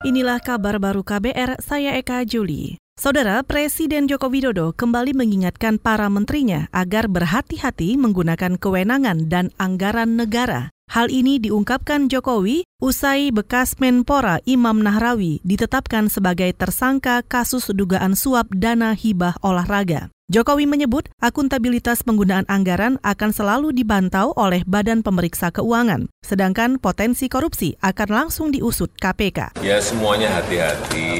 Inilah kabar baru KBR, saya Eka Juli. Saudara Presiden Joko Widodo kembali mengingatkan para menterinya agar berhati-hati menggunakan kewenangan dan anggaran negara. Hal ini diungkapkan Jokowi usai bekas Menpora Imam Nahrawi ditetapkan sebagai tersangka kasus dugaan suap dana hibah olahraga. Jokowi menyebut akuntabilitas penggunaan anggaran akan selalu dibantau oleh Badan Pemeriksa Keuangan, sedangkan potensi korupsi akan langsung diusut KPK. Ya semuanya hati-hati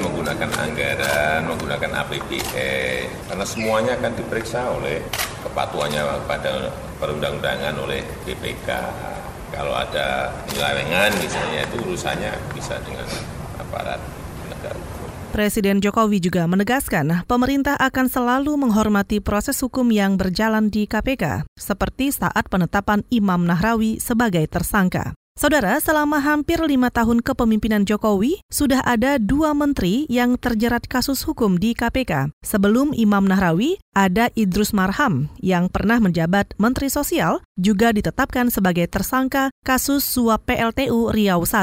menggunakan anggaran, menggunakan APBN, karena semuanya akan diperiksa oleh kepatuhannya pada perundang-undangan oleh BPK. Kalau ada penyelewengan misalnya itu urusannya bisa dengan aparat. Presiden Jokowi juga menegaskan pemerintah akan selalu menghormati proses hukum yang berjalan di KPK, seperti saat penetapan Imam Nahrawi sebagai tersangka. Saudara, selama hampir lima tahun kepemimpinan Jokowi, sudah ada dua menteri yang terjerat kasus hukum di KPK. Sebelum Imam Nahrawi, ada Idrus Marham yang pernah menjabat Menteri Sosial, juga ditetapkan sebagai tersangka kasus suap PLTU Riau I.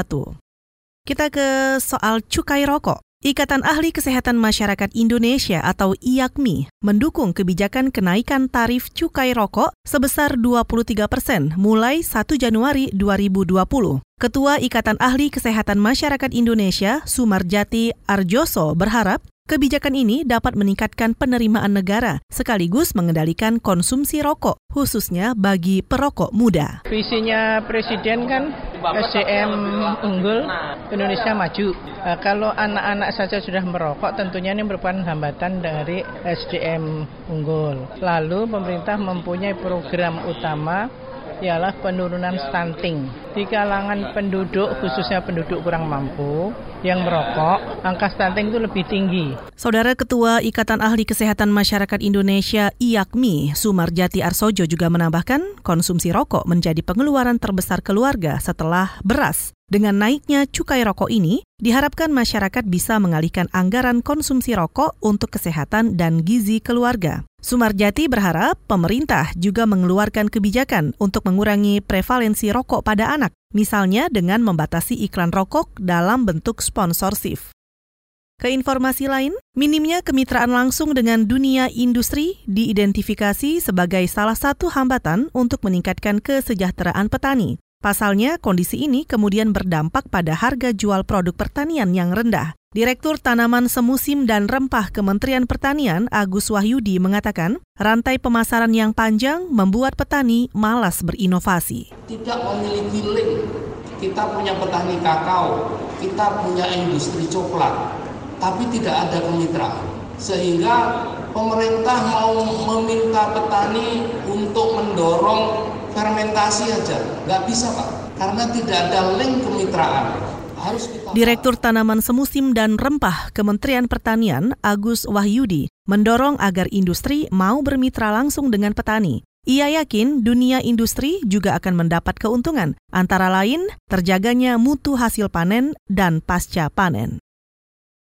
Kita ke soal cukai rokok. Ikatan Ahli Kesehatan Masyarakat Indonesia atau IAKMI mendukung kebijakan kenaikan tarif cukai rokok sebesar 23 persen mulai 1 Januari 2020. Ketua Ikatan Ahli Kesehatan Masyarakat Indonesia, Sumarjati Arjoso, berharap Kebijakan ini dapat meningkatkan penerimaan negara sekaligus mengendalikan konsumsi rokok, khususnya bagi perokok muda. Visinya Presiden kan SDM unggul, Indonesia maju. Nah, kalau anak-anak saja sudah merokok, tentunya ini merupakan hambatan dari SDM unggul. Lalu pemerintah mempunyai program utama ialah penurunan stunting. Di kalangan penduduk, khususnya penduduk kurang mampu, yang merokok, angka stunting itu lebih tinggi. Saudara Ketua Ikatan Ahli Kesehatan Masyarakat Indonesia IAKMI, Sumarjati Arsojo juga menambahkan konsumsi rokok menjadi pengeluaran terbesar keluarga setelah beras. Dengan naiknya cukai rokok ini, diharapkan masyarakat bisa mengalihkan anggaran konsumsi rokok untuk kesehatan dan gizi keluarga. Sumarjati berharap pemerintah juga mengeluarkan kebijakan untuk mengurangi prevalensi rokok pada anak, misalnya dengan membatasi iklan rokok dalam bentuk sponsorship. Ke informasi lain, minimnya kemitraan langsung dengan dunia industri diidentifikasi sebagai salah satu hambatan untuk meningkatkan kesejahteraan petani. Pasalnya, kondisi ini kemudian berdampak pada harga jual produk pertanian yang rendah. Direktur Tanaman Semusim dan Rempah Kementerian Pertanian Agus Wahyudi mengatakan, rantai pemasaran yang panjang membuat petani malas berinovasi. Tidak memiliki link. Kita punya petani kakao, kita punya industri coklat, tapi tidak ada kemitraan. Sehingga pemerintah mau meminta petani untuk mendorong fermentasi aja nggak bisa pak karena tidak ada link kemitraan harus kita Direktur Tanaman Semusim dan Rempah Kementerian Pertanian Agus Wahyudi mendorong agar industri mau bermitra langsung dengan petani. Ia yakin dunia industri juga akan mendapat keuntungan, antara lain terjaganya mutu hasil panen dan pasca panen.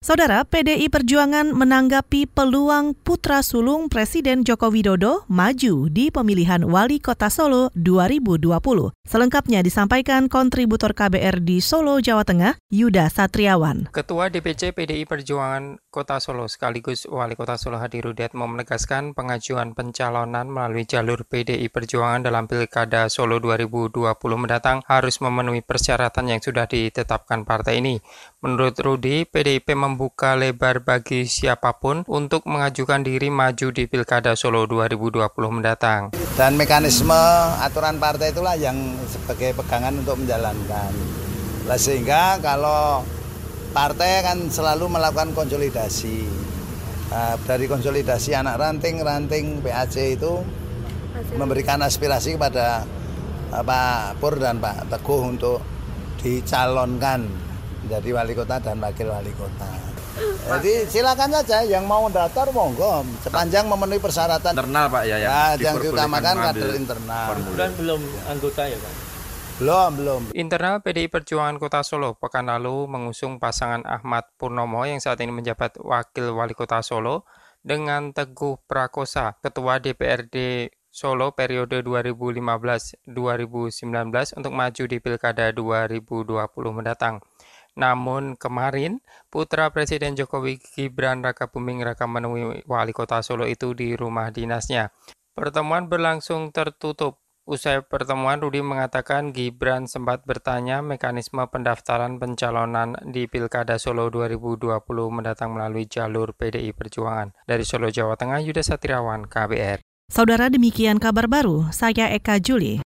Saudara, PDI Perjuangan menanggapi peluang putra sulung Presiden Joko Widodo maju di pemilihan Wali Kota Solo 2020. Selengkapnya disampaikan kontributor KBR di Solo, Jawa Tengah, Yuda Satriawan. Ketua DPC PDI Perjuangan Kota Solo sekaligus Wali Kota Solo Hadi Rudiat menegaskan pengajuan pencalonan melalui jalur PDI Perjuangan dalam Pilkada Solo 2020 mendatang harus memenuhi persyaratan yang sudah ditetapkan partai ini. Menurut Rudi, PDIP membuka lebar bagi siapa pun untuk mengajukan diri maju di Pilkada Solo 2020 mendatang. Dan mekanisme aturan partai itulah yang sebagai pegangan untuk menjalankan. Sehingga kalau partai kan selalu melakukan konsolidasi. Nah, dari konsolidasi anak ranting-ranting PAC itu memberikan aspirasi kepada Pak Pur dan Pak Teguh untuk dicalonkan menjadi wali kota dan wakil wali kota. Jadi silakan saja yang mau daftar monggo sepanjang memenuhi persyaratan internal Pak ya, ya yang diutamakan kader internal. Dan belum anggota ya Pak. Belum, belum. Internal PDI Perjuangan Kota Solo pekan lalu mengusung pasangan Ahmad Purnomo yang saat ini menjabat Wakil Wali Kota Solo dengan Teguh Prakosa, Ketua DPRD Solo periode 2015-2019 untuk maju di Pilkada 2020 mendatang. Namun kemarin, putra Presiden Jokowi Gibran Raka Buming Raka menemui wali kota Solo itu di rumah dinasnya. Pertemuan berlangsung tertutup. Usai pertemuan, Rudi mengatakan Gibran sempat bertanya mekanisme pendaftaran pencalonan di Pilkada Solo 2020 mendatang melalui jalur PDI Perjuangan. Dari Solo, Jawa Tengah, Yuda Satriawan, KBR. Saudara demikian kabar baru, saya Eka Juli.